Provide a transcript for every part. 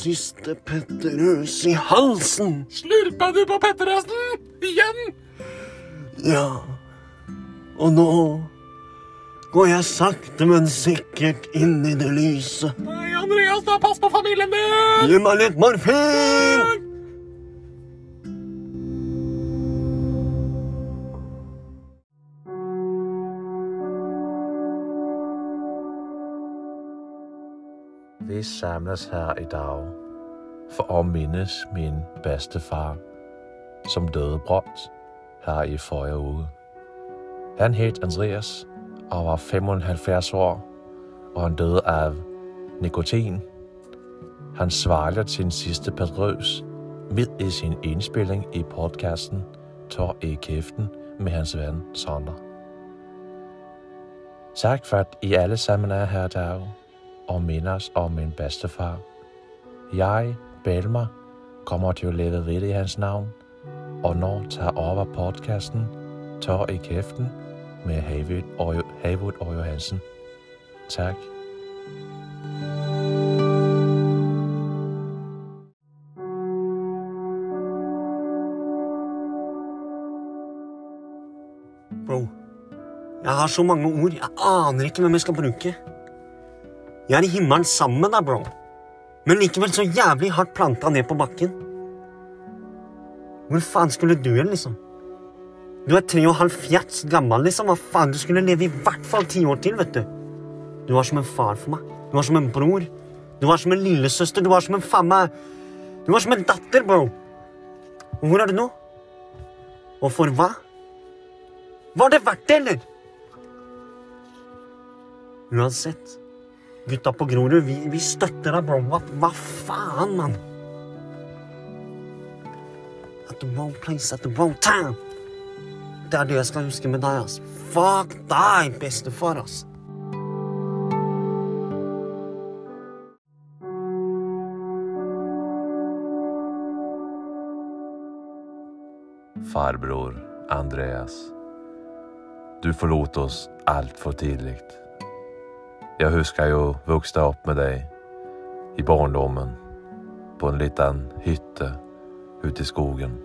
siste Petterøs i halsen. Slurpa du på Petterøsen? Igjen? Ja. Og nå går jeg sakte, men sikkert inn i det lyse. Nei, Andreas, da pass på familien din! Gi meg litt morfin! Samles her i dag for å minnes min bestefar, som døde brått her i forrige uke. Han het Andreas og var 75 år, og han døde av nikotin. Han svalget sin siste patrøs midt i sin innspilling i podkasten Tår i kjeften med hans venn Sander. Takk for at I alle sammen er her i dag og minnes om min bestefar. Jeg, Belmer, kommer til å leve videre i hans navn, og nå tar over podkasten Tår i kjeften med Haywood og Johansen. Takk. Bro, jeg har så mange ord. Jeg aner ikke hvem jeg skal bruke. Jeg er i himmelen sammen med deg, bro. Men likevel så jævlig hardt planta ned på bakken. Hvor faen skulle du hen, liksom? Du er tre og halv fjerts gammel, liksom. Hva faen? Du skulle leve i hvert fall ti år til, vet du. Du var som en far for meg. Du var som en bror. Du var som en lillesøster. Du var som en faen meg Du var som en datter, bro. Og hvor er du nå? Og for hva? Var det verdt det, eller? Uansett. Gutta på Grorud, vi, vi støtter deg, bro. Hva, faen, mann? At the wrong place at the wrong time. Det er det jeg skal huske med deg, ass. Fuck deg, bestefar, ass. Farbror Andreas. Du forlot oss altfor tidlig. Jeg husker jo vokste opp med deg i barndommen på en liten hytte ute i skogen.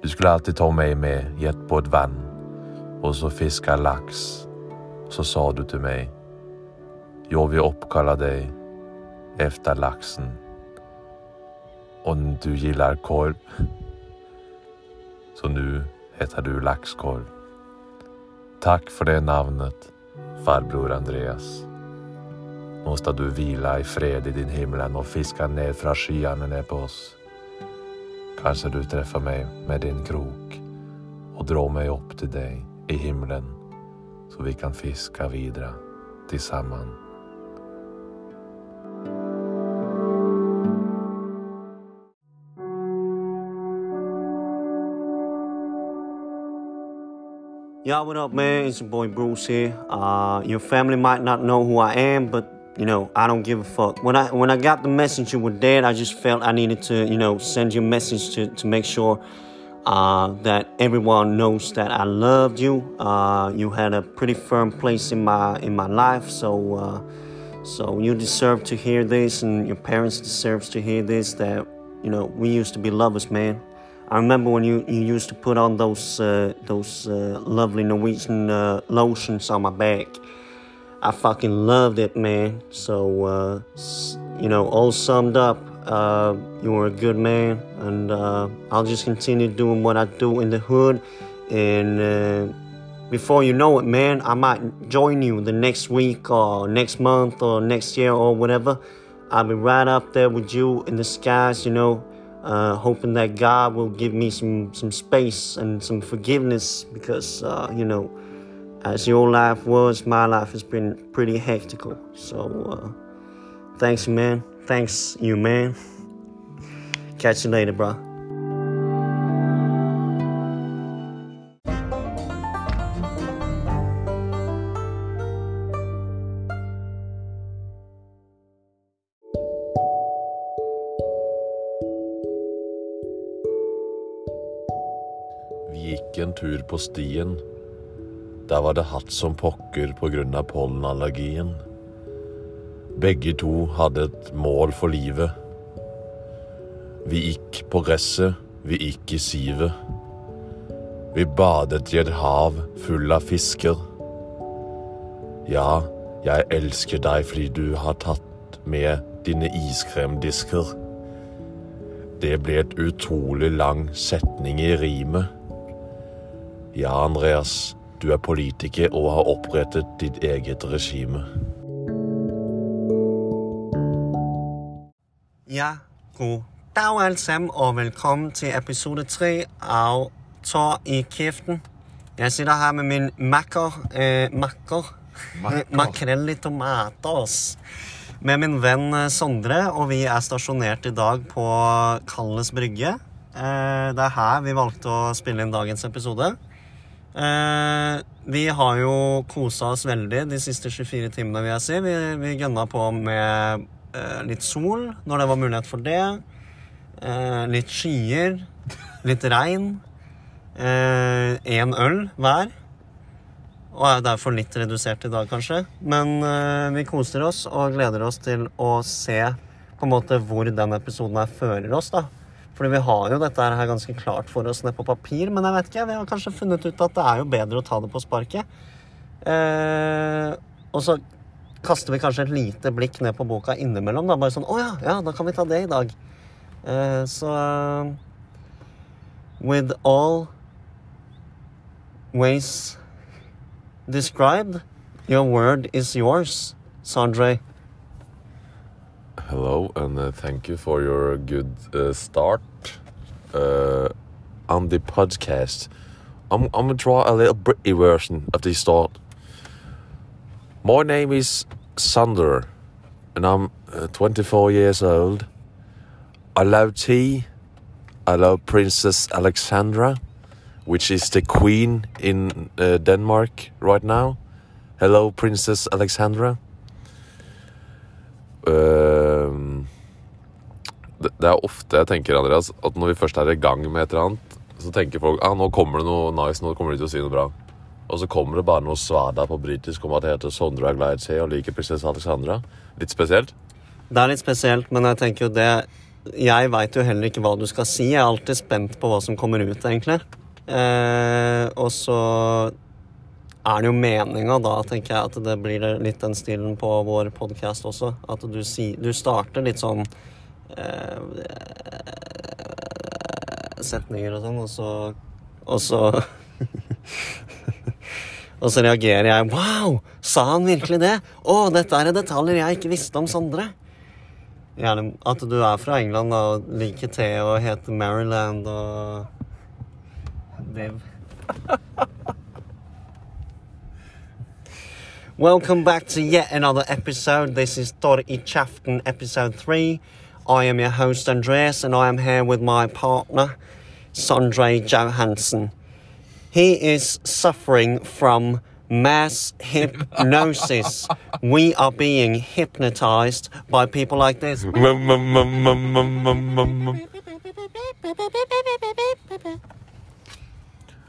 Du skulle alltid ta meg med i på et vann og så fiske laks. Så sa du til meg, jeg vil oppkalle deg efter laksen. Og du gillar korv, så nå heter du Laxkorv. Takk for det navnet, farbror Andreas. Nå du hvile i fred i din himmelen og fiske ned fra skyene ned på oss. Kanskje du treffer meg med din krok og drar meg opp til deg i himmelen, så vi kan fiske videre til sammen. Yeah, what up, man? It's your boy Bruce here. Uh, your family might not know who I am, but you know, I don't give a fuck. When I when I got the message you were dead, I just felt I needed to, you know, send you a message to to make sure uh, that everyone knows that I loved you. Uh, you had a pretty firm place in my in my life, so uh, so you deserve to hear this, and your parents deserves to hear this. That you know, we used to be lovers, man. I remember when you, you used to put on those uh, those uh, lovely Norwegian uh, lotions on my back. I fucking loved it, man. So uh, you know, all summed up, uh, you were a good man, and uh, I'll just continue doing what I do in the hood. And before you know it, man, I might join you the next week or next month or next year or whatever. I'll be right up there with you in the skies, you know uh, hoping that God will give me some some space and some forgiveness because uh, you know, as your life was, my life has been pretty hectical. So uh, thanks, man. Thanks, you man. Catch you later, bro. Tur på stien. Der var det hatt som pokker på grunn av pollenallergien. Begge to hadde et mål for livet. Vi gikk på gresset, vi gikk i sivet. Vi badet i et hav full av fisker. Ja, jeg elsker deg fordi du har tatt med dine iskremdisker. Det ble et utrolig lang setning i rimet. Ja, Andreas, du er politiker og har opprettet ditt eget regime. Ja, god dag alle sammen, og velkommen til episode tre av Tår i kjeften. Jeg sitter her med min makker, eh, makker, makrell i tomatos, med min venn eh, Sondre, og vi er stasjonert i dag på Kalles brygge. Eh, det er her vi valgte å spille inn dagens episode. Eh, vi har jo kosa oss veldig de siste 24 timene, vil jeg si. Vi, vi gønna på med eh, litt sol når det var mulighet for det. Eh, litt skyer. Litt regn. Én øl hver. Og er derfor litt redusert i dag, kanskje. Men eh, vi koser oss og gleder oss til å se på en måte hvor den episoden her fører oss. da. Fordi vi har jo dette her ganske klart for oss ned på papir, men jeg vet ikke, vi har kanskje funnet ut at det er jo bedre å ta det på sparket. Eh, og så kaster vi kanskje et lite blikk ned på boka innimellom. da, Bare sånn 'Å ja, ja, da kan vi ta det i dag'. Eh, så uh, With all ways described, your word is yours, Sondre. Hello, and uh, thank you for your good uh, start uh, on the podcast. I'm, I'm gonna draw a little British version of the start. My name is Sander, and I'm uh, 24 years old. I love tea. I love Princess Alexandra, which is the queen in uh, Denmark right now. Hello, Princess Alexandra. Ehm, det, er ofte jeg tenker, Andreas, at når vi først er i gang med et eller annet, så tenker folk ah, nå kommer det noe nice, nå kommer de til å si noe bra. Og så kommer det bare noe svada på britisk om at det heter Sondre te og liker prinsesse Alexandra. Litt spesielt. Det er litt spesielt, men jeg tenker jo det Jeg veit jo heller ikke hva du skal si. Jeg er alltid spent på hva som kommer ut, egentlig. Eh, og så er det jo meninga da, tenker jeg, at det blir litt den stilen på vår podkast også. At du, si, du starter litt sånn Setninger og sånn, og så Og så Og så reagerer jeg. Wow! Sa han virkelig det? Å, dette er detaljer jeg ikke visste om Sondre. Gjerne at du er fra England da, og liker te og heter Maryland og Div. Welcome back to yet another episode. This is Tor i Kjeften, episode 3. I am your host, Andreas, and I am here with my partner, Sondre Johansson. He is suffering from mass hypnosis. we are being hypnotized by people like this.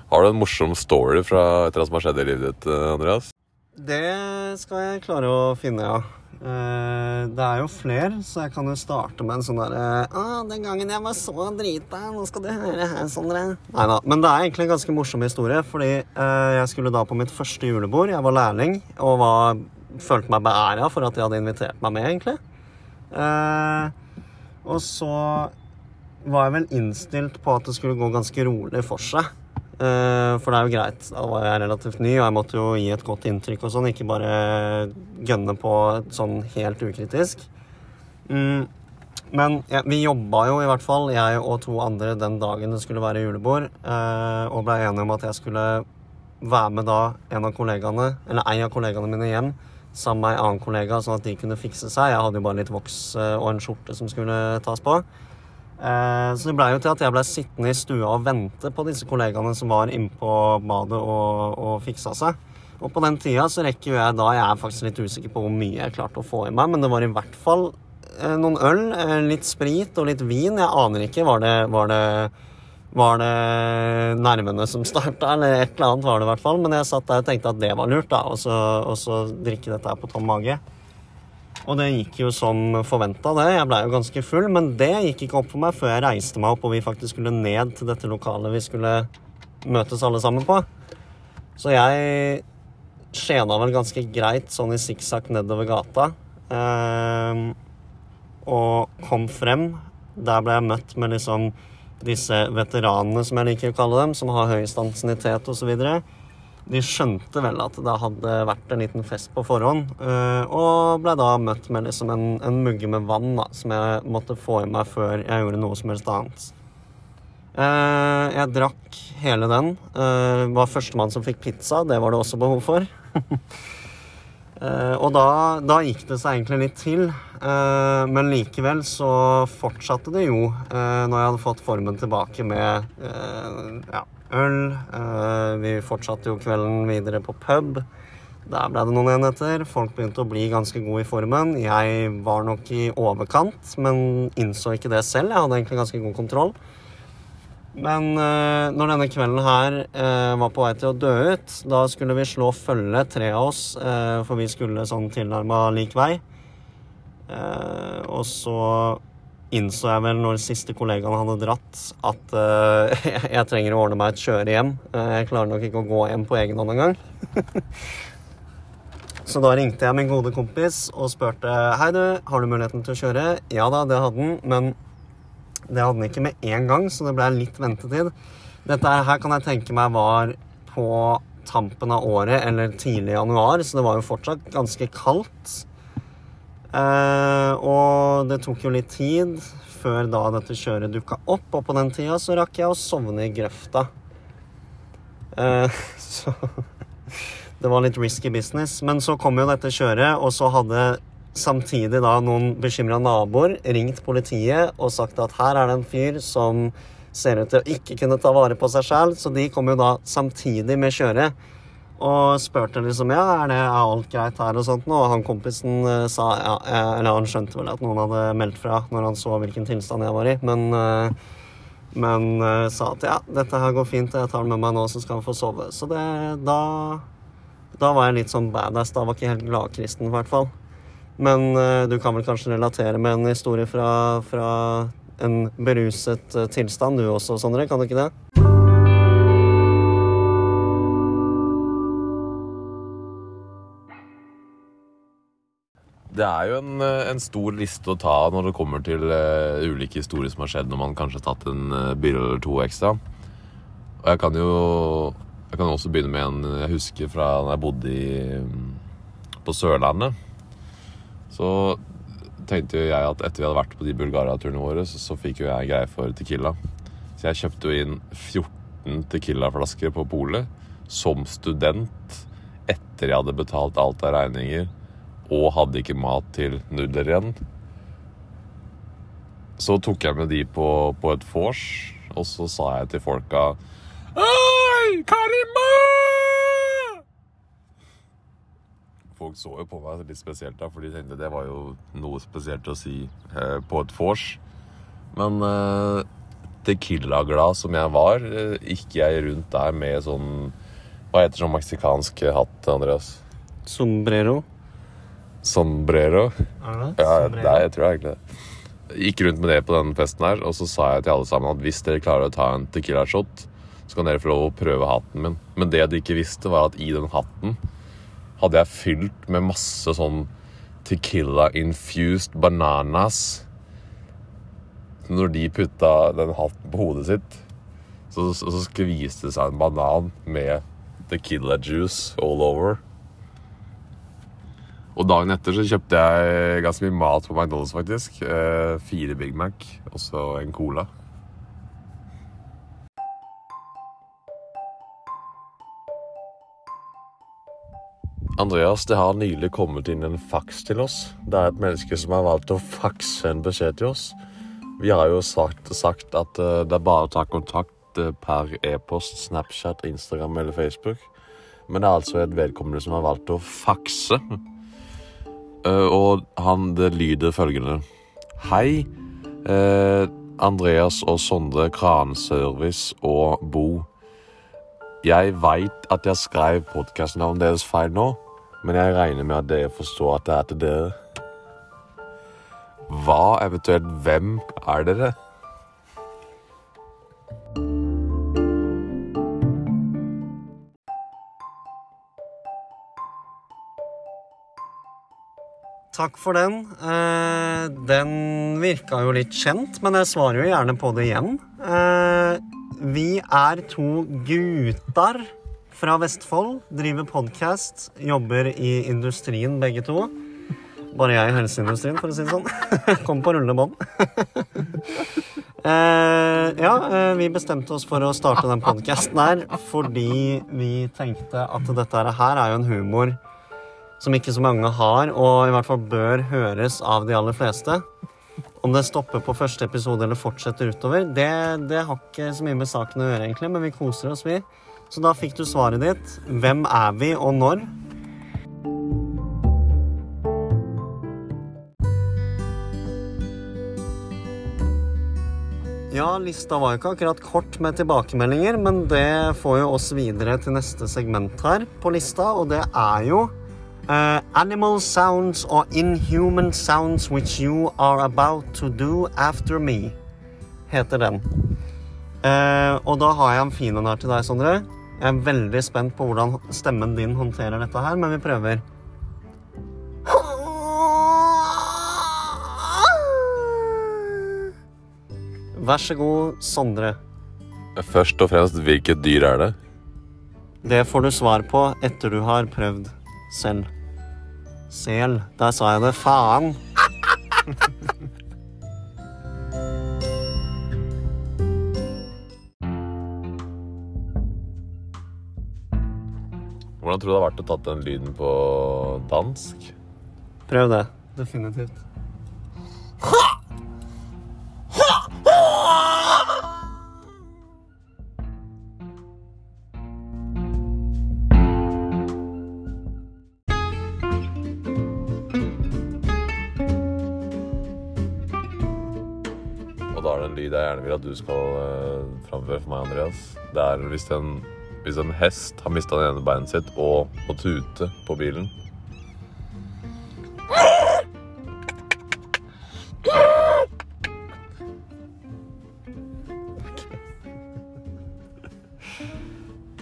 Har du en morsom story fra et eller annet som har skjedd i livet ditt, eh, Andreas? Det skal jeg klare å finne, ja. Eh, Det er jo flere, så jeg kan jo starte med en sånn derre Å, den gangen jeg var så drita, nå skal du høre her, Sondre. Nei da. Men det er egentlig en ganske morsom historie, fordi eh, jeg skulle da på mitt første julebord. Jeg var lærling og var, følte meg beæra for at de hadde invitert meg med, egentlig. Eh, og så var jeg vel innstilt på at det skulle gå ganske rolig for seg. Eh, for det er jo greit. Da var jeg relativt ny, og jeg måtte jo gi et godt inntrykk og sånn. Ikke bare gønne på sånn helt ukritisk. Mm. Men ja, vi jobba jo i hvert fall, jeg og to andre, den dagen det skulle være julebord. eh, og ble enige om at jeg skulle være med da en av kollegaene, eller en av kollegaene mine hjem sammen med en annen kollega, sånn at de kunne fikse seg. Jeg hadde jo bare litt voks eh, og en skjorte som skulle tas på. Eh, Så det blei jo til at jeg blei sittende i stua og vente på disse kollegaene som var inne på badet og, og fiksa seg. Og på den tida så rekker jo jeg da Jeg er faktisk litt usikker på hvor mye jeg klarte å få i meg, men det var i hvert fall eh, noen øl, eh, litt sprit og litt vin. Jeg aner ikke. Var det, var det, var det nervene som starta, eller et eller annet var det i hvert fall. Men jeg satt der og tenkte at det var lurt, da, og så, og så drikke dette her på tom mage. Og det gikk jo som forventa, det. Jeg blei jo ganske full, men det gikk ikke opp for meg før jeg reiste meg opp og vi faktisk skulle ned til dette lokalet vi skulle møtes alle sammen på. Så jeg skjena vel ganske greit sånn i sikksakk nedover gata. Eh, og kom frem. Der ble jeg møtt med liksom disse veteranene, som jeg liker å kalle dem, som har høyest ansiennitet osv. De skjønte vel at det hadde vært en liten fest på forhånd, eh, og ble da møtt med liksom en, en mugge med vann da, som jeg måtte få i meg før jeg gjorde noe som helst annet. Eh, jeg drakk hele den. Jeg var førstemann som fikk pizza. Det var det også behov for. Og da, da, gikk det seg egentlig litt til. Men likevel så fortsatte det jo når jeg hadde fått formen tilbake med ja, øl. vi fortsatte jo kvelden videre på pub. Der ble det noen enheter. Folk begynte å bli ganske gode i formen. Jeg var nok i overkant, men innså ikke det selv. Jeg hadde egentlig ganske god kontroll. Men uh, når denne kvelden her uh, var på vei til å dø ut, da skulle vi slå følge, tre av oss, uh, for vi skulle sånn tilnærma lik vei. og så innså jeg vel når siste kollegaen hadde dratt, at jeg trenger å ordne meg et kjøre hjem. jeg klarer nok ikke å gå hjem på egen hånd engang. så da ringte jeg min gode kompis og spurte Hei, du, har du muligheten til å kjøre. Ja da, det hadde han, men det hadde den ikke med en gang, så det ble litt ventetid. Dette her kan jeg tenke meg var på tampen av året eller tidlig i januar, så det var jo fortsatt ganske kaldt. Eh, og det tok jo litt tid før da dette kjøret dukka opp, og på den tida så rakk jeg å sovne i grøfta. Eh, så det var litt risky business. Men så kom jo dette kjøret, og så hadde samtidig da noen bekymra naboer ringt politiet og sagt at her er det en fyr som ser ut til å ikke kunne ta vare på seg sjæl, så de kom jo da samtidig med kjøret og spurte liksom ja, er, det, er alt greit her og sånt nå? Og han kompisen uh, sa ja, eh, eller han skjønte vel at noen hadde meldt fra når han så hvilken tilstand jeg var i, men uh, men sa at ja, dette her går fint, jeg tar den med meg nå, så skal han få sove. Så det, da da var jeg litt sånn badass. Da var ikke helt gladkristen, i hvert fall. Men du kan vel kanskje relatere med en historie fra, fra en beruset tilstand, du også, Sondre? Kan du ikke det? Det er jo en, eh, en, stor liste å ta når det kommer til uh, ulike historier som har skjedd når man kanskje har tatt en uh, bil eller to ekstra. Og jeg kan jo jeg kan også begynne med en jeg husker fra da jeg bodde i, på Sørlandet. Så tenkte jo jeg at etter vi hadde vært på de Bulgaria-turene våre, så, så, fikk jo jeg greie for Tequila. Så jeg kjøpte jo inn 14 Tequila-flasker på polet som student etter jeg hadde betalt alt av regninger og hadde ikke mat til nudler igjen. Så tok jeg med de på, på et vors, og så sa jeg til folka Oi, Karima! folk så jo på meg litt spesielt da, for de tenkte det var jo noe spesielt å si eh, på et vors. Men eh, Tequila-glad som jeg var, eh, gikk jeg rundt der med sånn Hva heter sånn meksikansk hatt, Andreas? Sombrero. Sombrero? Er det? Ja, Sombrero. Nei, jeg tror egentlig det. Gikk rundt med det på den festen her, og så sa jeg til alle sammen at hvis dere klarer å ta en Tequila-shot, så kan dere få lov å prøve hatten min. Men det de ikke visste, var at i den hatten hadde jeg fylt med masse sånn tequila-infused bananas. Når de putta den hatten på hodet sitt, så, så, så skviste det seg en banan med tequila juice all over. Og dagen etter så kjøpte jeg ganske mye mat på McDonald's, faktisk. Eh, fire Big Mac og så en Cola. Andreas, det har nylig kommet inn en faks til oss. Det er et menneske som har valgt å fakse en beskjed til oss. Vi har jo sagt, sagt at uh, det er bare å ta kontakt uh, per e-post, Snapchat, Instagram eller Facebook. Men det er altså et vedkommende som har valgt å fakse. Uh, og han, det lyder følgende. Hei. Andreas og Sondre Kranservice og Bo. Jeg veit at jeg skrev podkastnavnet deres feil nå, men jeg regner med at dere forstår at det er til dere. Hva, eventuelt hvem, er dere? Takk for den. Eh, den virka jo litt kjent, men jeg svarer jo gjerne på det igjen. Eh, vi er to gutter fra Vestfold, driver podkast, jobber i industrien begge to. Bare jeg i helseindustrien, for å si det sånn. Kom på rullende bånd. Eh, ja, eh, vi bestemte oss for å starte den podkasten her fordi vi tenkte at dette her er jo en humor som ikke så mange har, og i hvert fall bør høres av de aller fleste. Om det stopper på første episode eller fortsetter utover, det, det har ikke så mye med saken å gjøre, egentlig, men vi koser oss, vi. Så da fikk du svaret ditt. Hvem er vi, og når? Ja, lista var ikke akkurat kort med tilbakemeldinger, men det får jo oss videre til neste segment her på lista, og det er jo eh, Animal sounds or inhuman sounds which you are about to do after me, heter den. Uh, og da har jeg en fin en her til deg, Sondre. Jeg er veldig spent på hvordan stemmen din håndterer dette her, men vi prøver. Vær så god, Sondre. Først og fremst, hvilket dyr er det? Det får du svar på etter du har prøvd selv. Sel. Der sa jeg det. Faen. Hvordan tror du det har vært å tatt den lyden på dansk? Prøv det. Definitivt. Du skal uh, framføre for meg, Andreas. Det er hvis en, hvis en hest har mista det ene beinet sitt og må tute på bilen.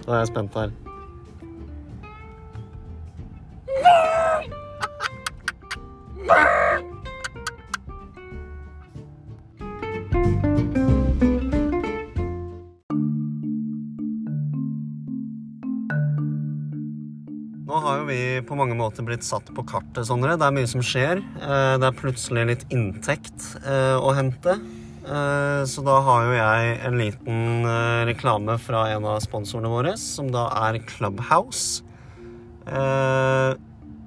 Da er jeg spent her. Måter blitt satt på kartet, Sondre. Det er mye som skjer. Eh, Det er plutselig litt inntekt eh, å hente. Eh, Så da har jo jeg en liten reklame fra en av sponsorene våre, som da er Clubhouse.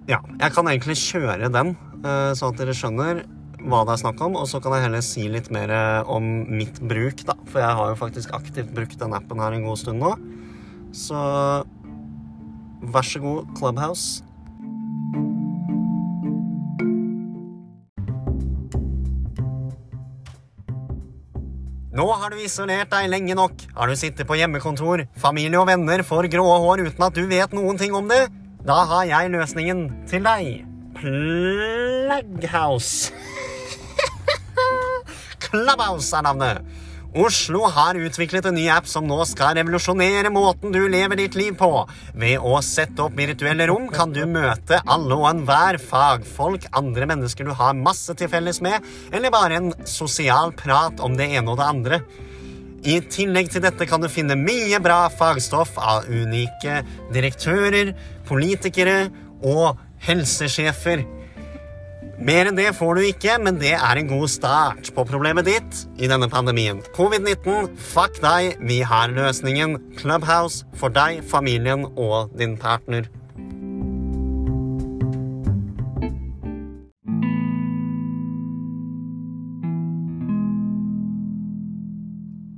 Ja, jeg kan egentlig kjøre den, sånn at dere skjønner hva det er snakk om, og så kan jeg heller si litt mer om mitt bruk, da. For jeg har jo faktisk aktivt brukt den appen her en god stund nå. Så vær så god, Clubhouse. Nå har du isolert deg lenge nok. Har du sittet på hjemmekontor, familie og venner får grå hår uten at du vet noen ting om det? Da har jeg løsningen til deg. Plaghouse. Clubhouse er navnet. Oslo har utviklet en ny app som nå skal revolusjonere måten du lever ditt liv på. Ved å sette opp virtuelle rom kan du møte alle og enhver fagfolk, andre mennesker du har masse til felles med, eller bare en sosial prat om det ene og det andre. I tillegg til dette kan du finne mye bra fagstoff av unike direktører, politikere og helsesjefer. Mer enn det får du ikke, men det er en god start på problemet ditt i denne pandemien. Covid-19, fuck deg, vi har løsningen. Clubhouse for deg, familien og din partner.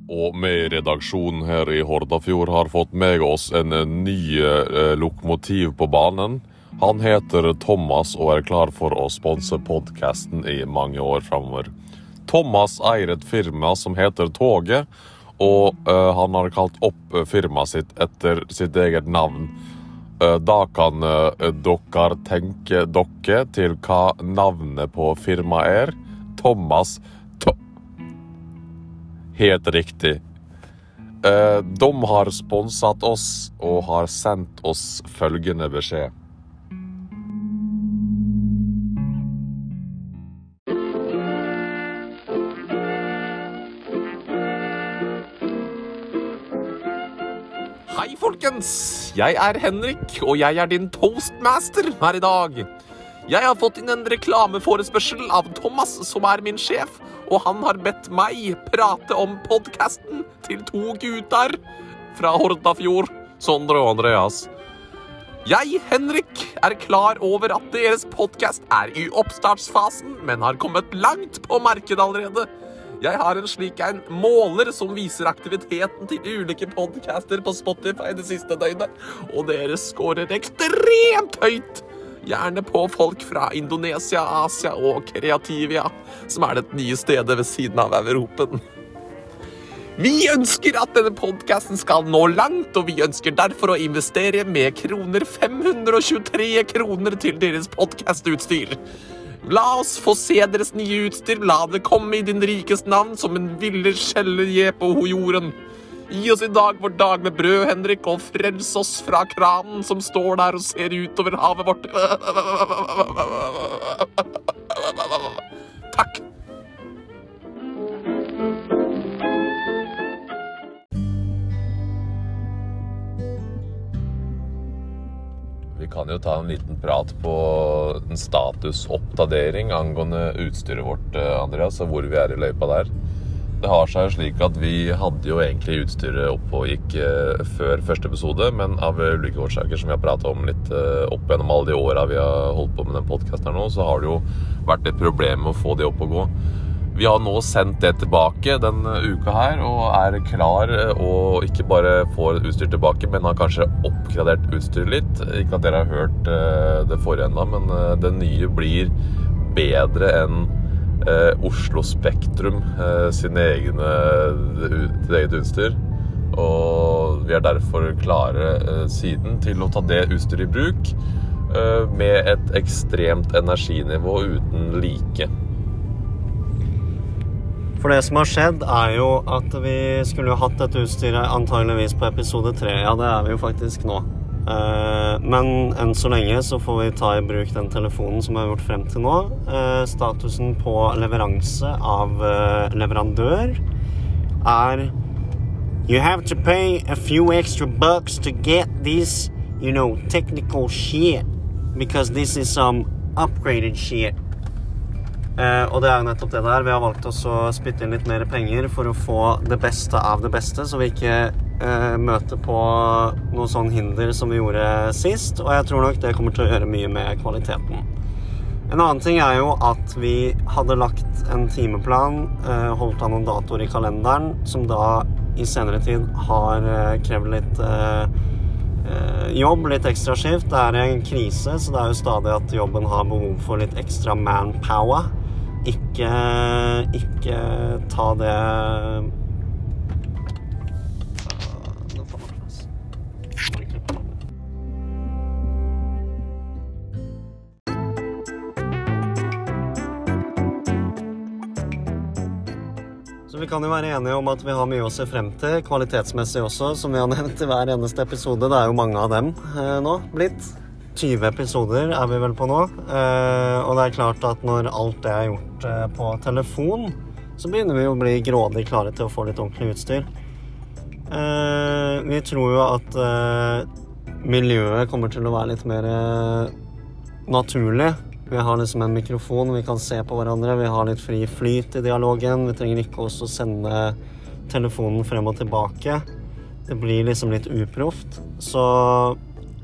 Og med redaksjonen her i Hordafjord har fått med oss en ny eh, lokomotiv på banen. Han heter Thomas og er klar for å sponse podkasten i mange år framover. Thomas eier et firma som heter Toget, og uh, han har kalt opp eh, firmaet sitt etter sitt eget navn. Uh, da kan uh, dere tenke dere til hva navnet på firmaet er. Thomas To... Helt riktig. De har sponset oss og har sendt oss følgende beskjed. Folkens! Jeg er Henrik, og jeg er din toastmaster her i dag. Jeg har fått inn en reklameforespørsel av Thomas, som er min sjef, og han har bedt meg prate om podkasten til to gutter fra Hordafjord, Sondre og Andreas. Jeg, Henrik, er klar over at deres podkast er i oppstartsfasen, men har kommet langt på markedet allerede. Jeg har en slik en måler som viser aktiviteten til ulike podcaster på Spotify det siste døgnet, og dere scorer ekstremt høyt. Gjerne på folk fra Indonesia, Asia og Kreativia, som er det nye stedet ved siden av Europen. Vi ønsker at denne podkasten skal nå langt, og vi ønsker derfor å investere med kroner 523 kroner til deres podkastutstyr. La oss få se deres nye utstyr, la det komme i din rikes navn som en ville skjellje på jorden. Gi oss i dag vår dag med brød, Henrik, og frels oss fra kranen som står der og ser utover havet vårt. Takk. Kan jo ta en liten prat på en statusoppdatering angående utstyret vårt, eh, Andreas, og hvor vi er i løypa der. Det har seg slik at vi hadde jo egentlig utstyret oppe og gikk eh, før første episode, men av ulike årsaker som vi har prata om litt eh, opp gjennom alle de åra vi har holdt på med den podkasten her nå, så har det jo vært et problem med å få det opp og gå. Vi har nå sendt det tilbake denne uka her og er klar eh, og ikke bare får utstyr tilbake, men har kanskje oppgradert utstyret litt. Ikke at dere har hørt eh, det forrige ennå, men eh, det nye blir bedre enn eh, Oslo Spektrum eh, sine egne, eget utstyr. Og vi er derfor klare eh, siden til å ta det utstyret i bruk eh, med et ekstremt energinivå uten like. For det som har skjedd, er jo at vi skulle jo hatt dette utstyret antageligvis på episode tre. Ja, det er vi jo faktisk nå. Eh, Men enn så lenge så får vi ta i bruk den telefonen som vi har gjort frem til nå. Eh, Statusen på leveranse av eh, leverandør er You have to pay a few extra bucks to get this, you know, technical shit. Because this is some upgraded shit. Eh, og det er jo nettopp det der. Vi har valgt oss å spytte inn litt mer penger for å få det beste av det beste, så vi ikke eh, møter på noe sånn hinder som vi gjorde sist. Og jeg tror nok det kommer til å gjøre mye med kvaliteten. En annen ting er jo at vi hadde lagt en timeplan, eh, holdt av noen datoer i kalenderen, som da i senere tid har eh, krevd litt eh, eh, jobb, litt ekstra skift. Det er en krise, så det er jo stadig at jobben har behov for litt ekstra manpower. Ikke, ikke ta det vi kan jo være enige om at vi har mye å se frem til, kvalitetsmessig også, som vi har nevnt i hver eneste episode. Det er jo mange av dem eh, nå blitt. 20 episoder er vi vel på nå. Eh, og det er klart at når alt det er gjort eh, på telefon, så begynner vi å bli grådig klare til å få litt ordentlig utstyr. Eh, vi tror jo at miljøet kommer til å være litt mer naturlig. Vi har liksom en mikrofon, vi kan se på hverandre, vi har litt fri flyt i dialogen. Vi trenger ikke også sende telefonen frem og tilbake. Det blir liksom litt uproft. Så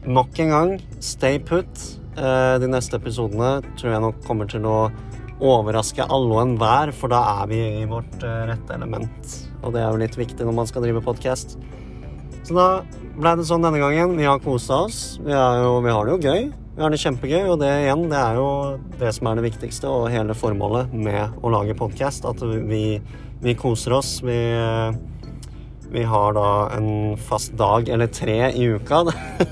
nok en gang, stay put. Eh, De neste episodene tror jeg nok kommer til å overraske alle og enhver, for da er vi i vårt eh, rette element. Og det er jo litt viktig når man skal drive podkast. Så da ble det sånn denne gangen. Vi har kosa oss. Vi, jo, vi har det jo gøy. Vi har det kjempegøy, og det igjen, det er jo det som er det viktigste og hele formålet med å lage podkast. At vi, vi, koser oss. Vi, vi har da en fast dag eller tre i uka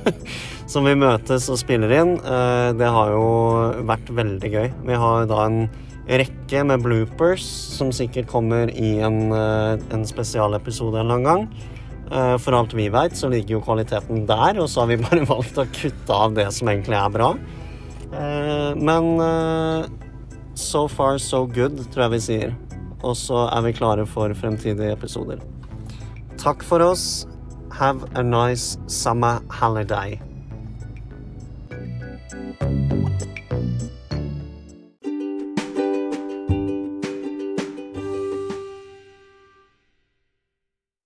som vi møtes og spiller inn. Eh, det har jo vært veldig gøy. Vi har da en rekke med bloopers som sikkert kommer i en, eh, en spesialepisode en eller annen gang. Eh, for alt vi veit, så ligger jo kvaliteten der, og så har vi bare valgt å kutte av det som egentlig er bra. Men so far so good, tror jeg vi sier. Og så er vi klare for fremtidige episoder. Takk for oss. Have a nice summer holiday.